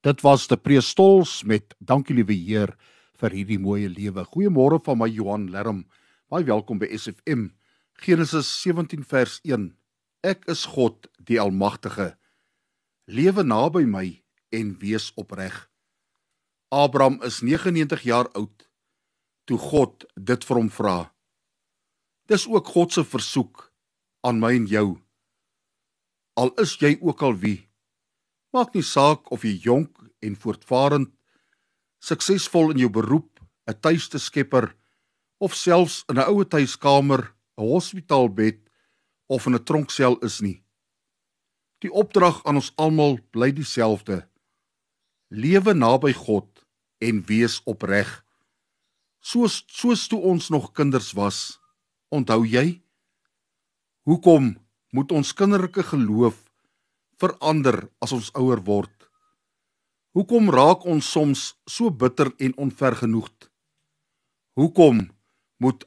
Dit was die preestols met dankie liewe Heer vir hierdie mooi lewe. Goeiemôre van my Johan Lerm. Baie welkom by SFM. Genesis 17 vers 1. Ek is God, die Almagtige. Lewe naby my en wees opreg. Abraham is 99 jaar oud toe God dit vir hom vra. Dis ook God se versoek aan my en jou. Al is jy ook al wie Maak nie saak of jy jonk en voortvarend suksesvol in jou beroep, 'n tuiste skepper of selfs in 'n oue tuiskamer, 'n hospitaalbed of in 'n tronksel is nie. Die opdrag aan ons almal bly dieselfde. Lewe naby God en wees opreg. Soos soos toe ons nog kinders was. Onthou jy? Hoekom moet ons kinderlike geloof verander as ons ouer word? Hoekom raak ons soms so bitter en onvergenoegd? Hoekom moet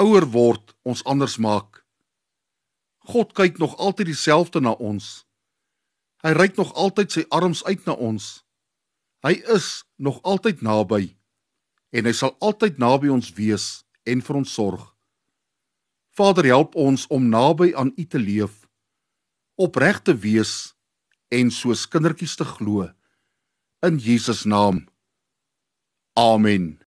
ouer word ons anders maak? God kyk nog altyd dieselfde na ons. Hy reik nog altyd sy arms uit na ons. Hy is nog altyd naby en hy sal altyd naby ons wees en vir ons sorg. Vader, help ons om naby aan U te leef opreg te wees en soos kindertjies te glo in Jesus naam. Amen.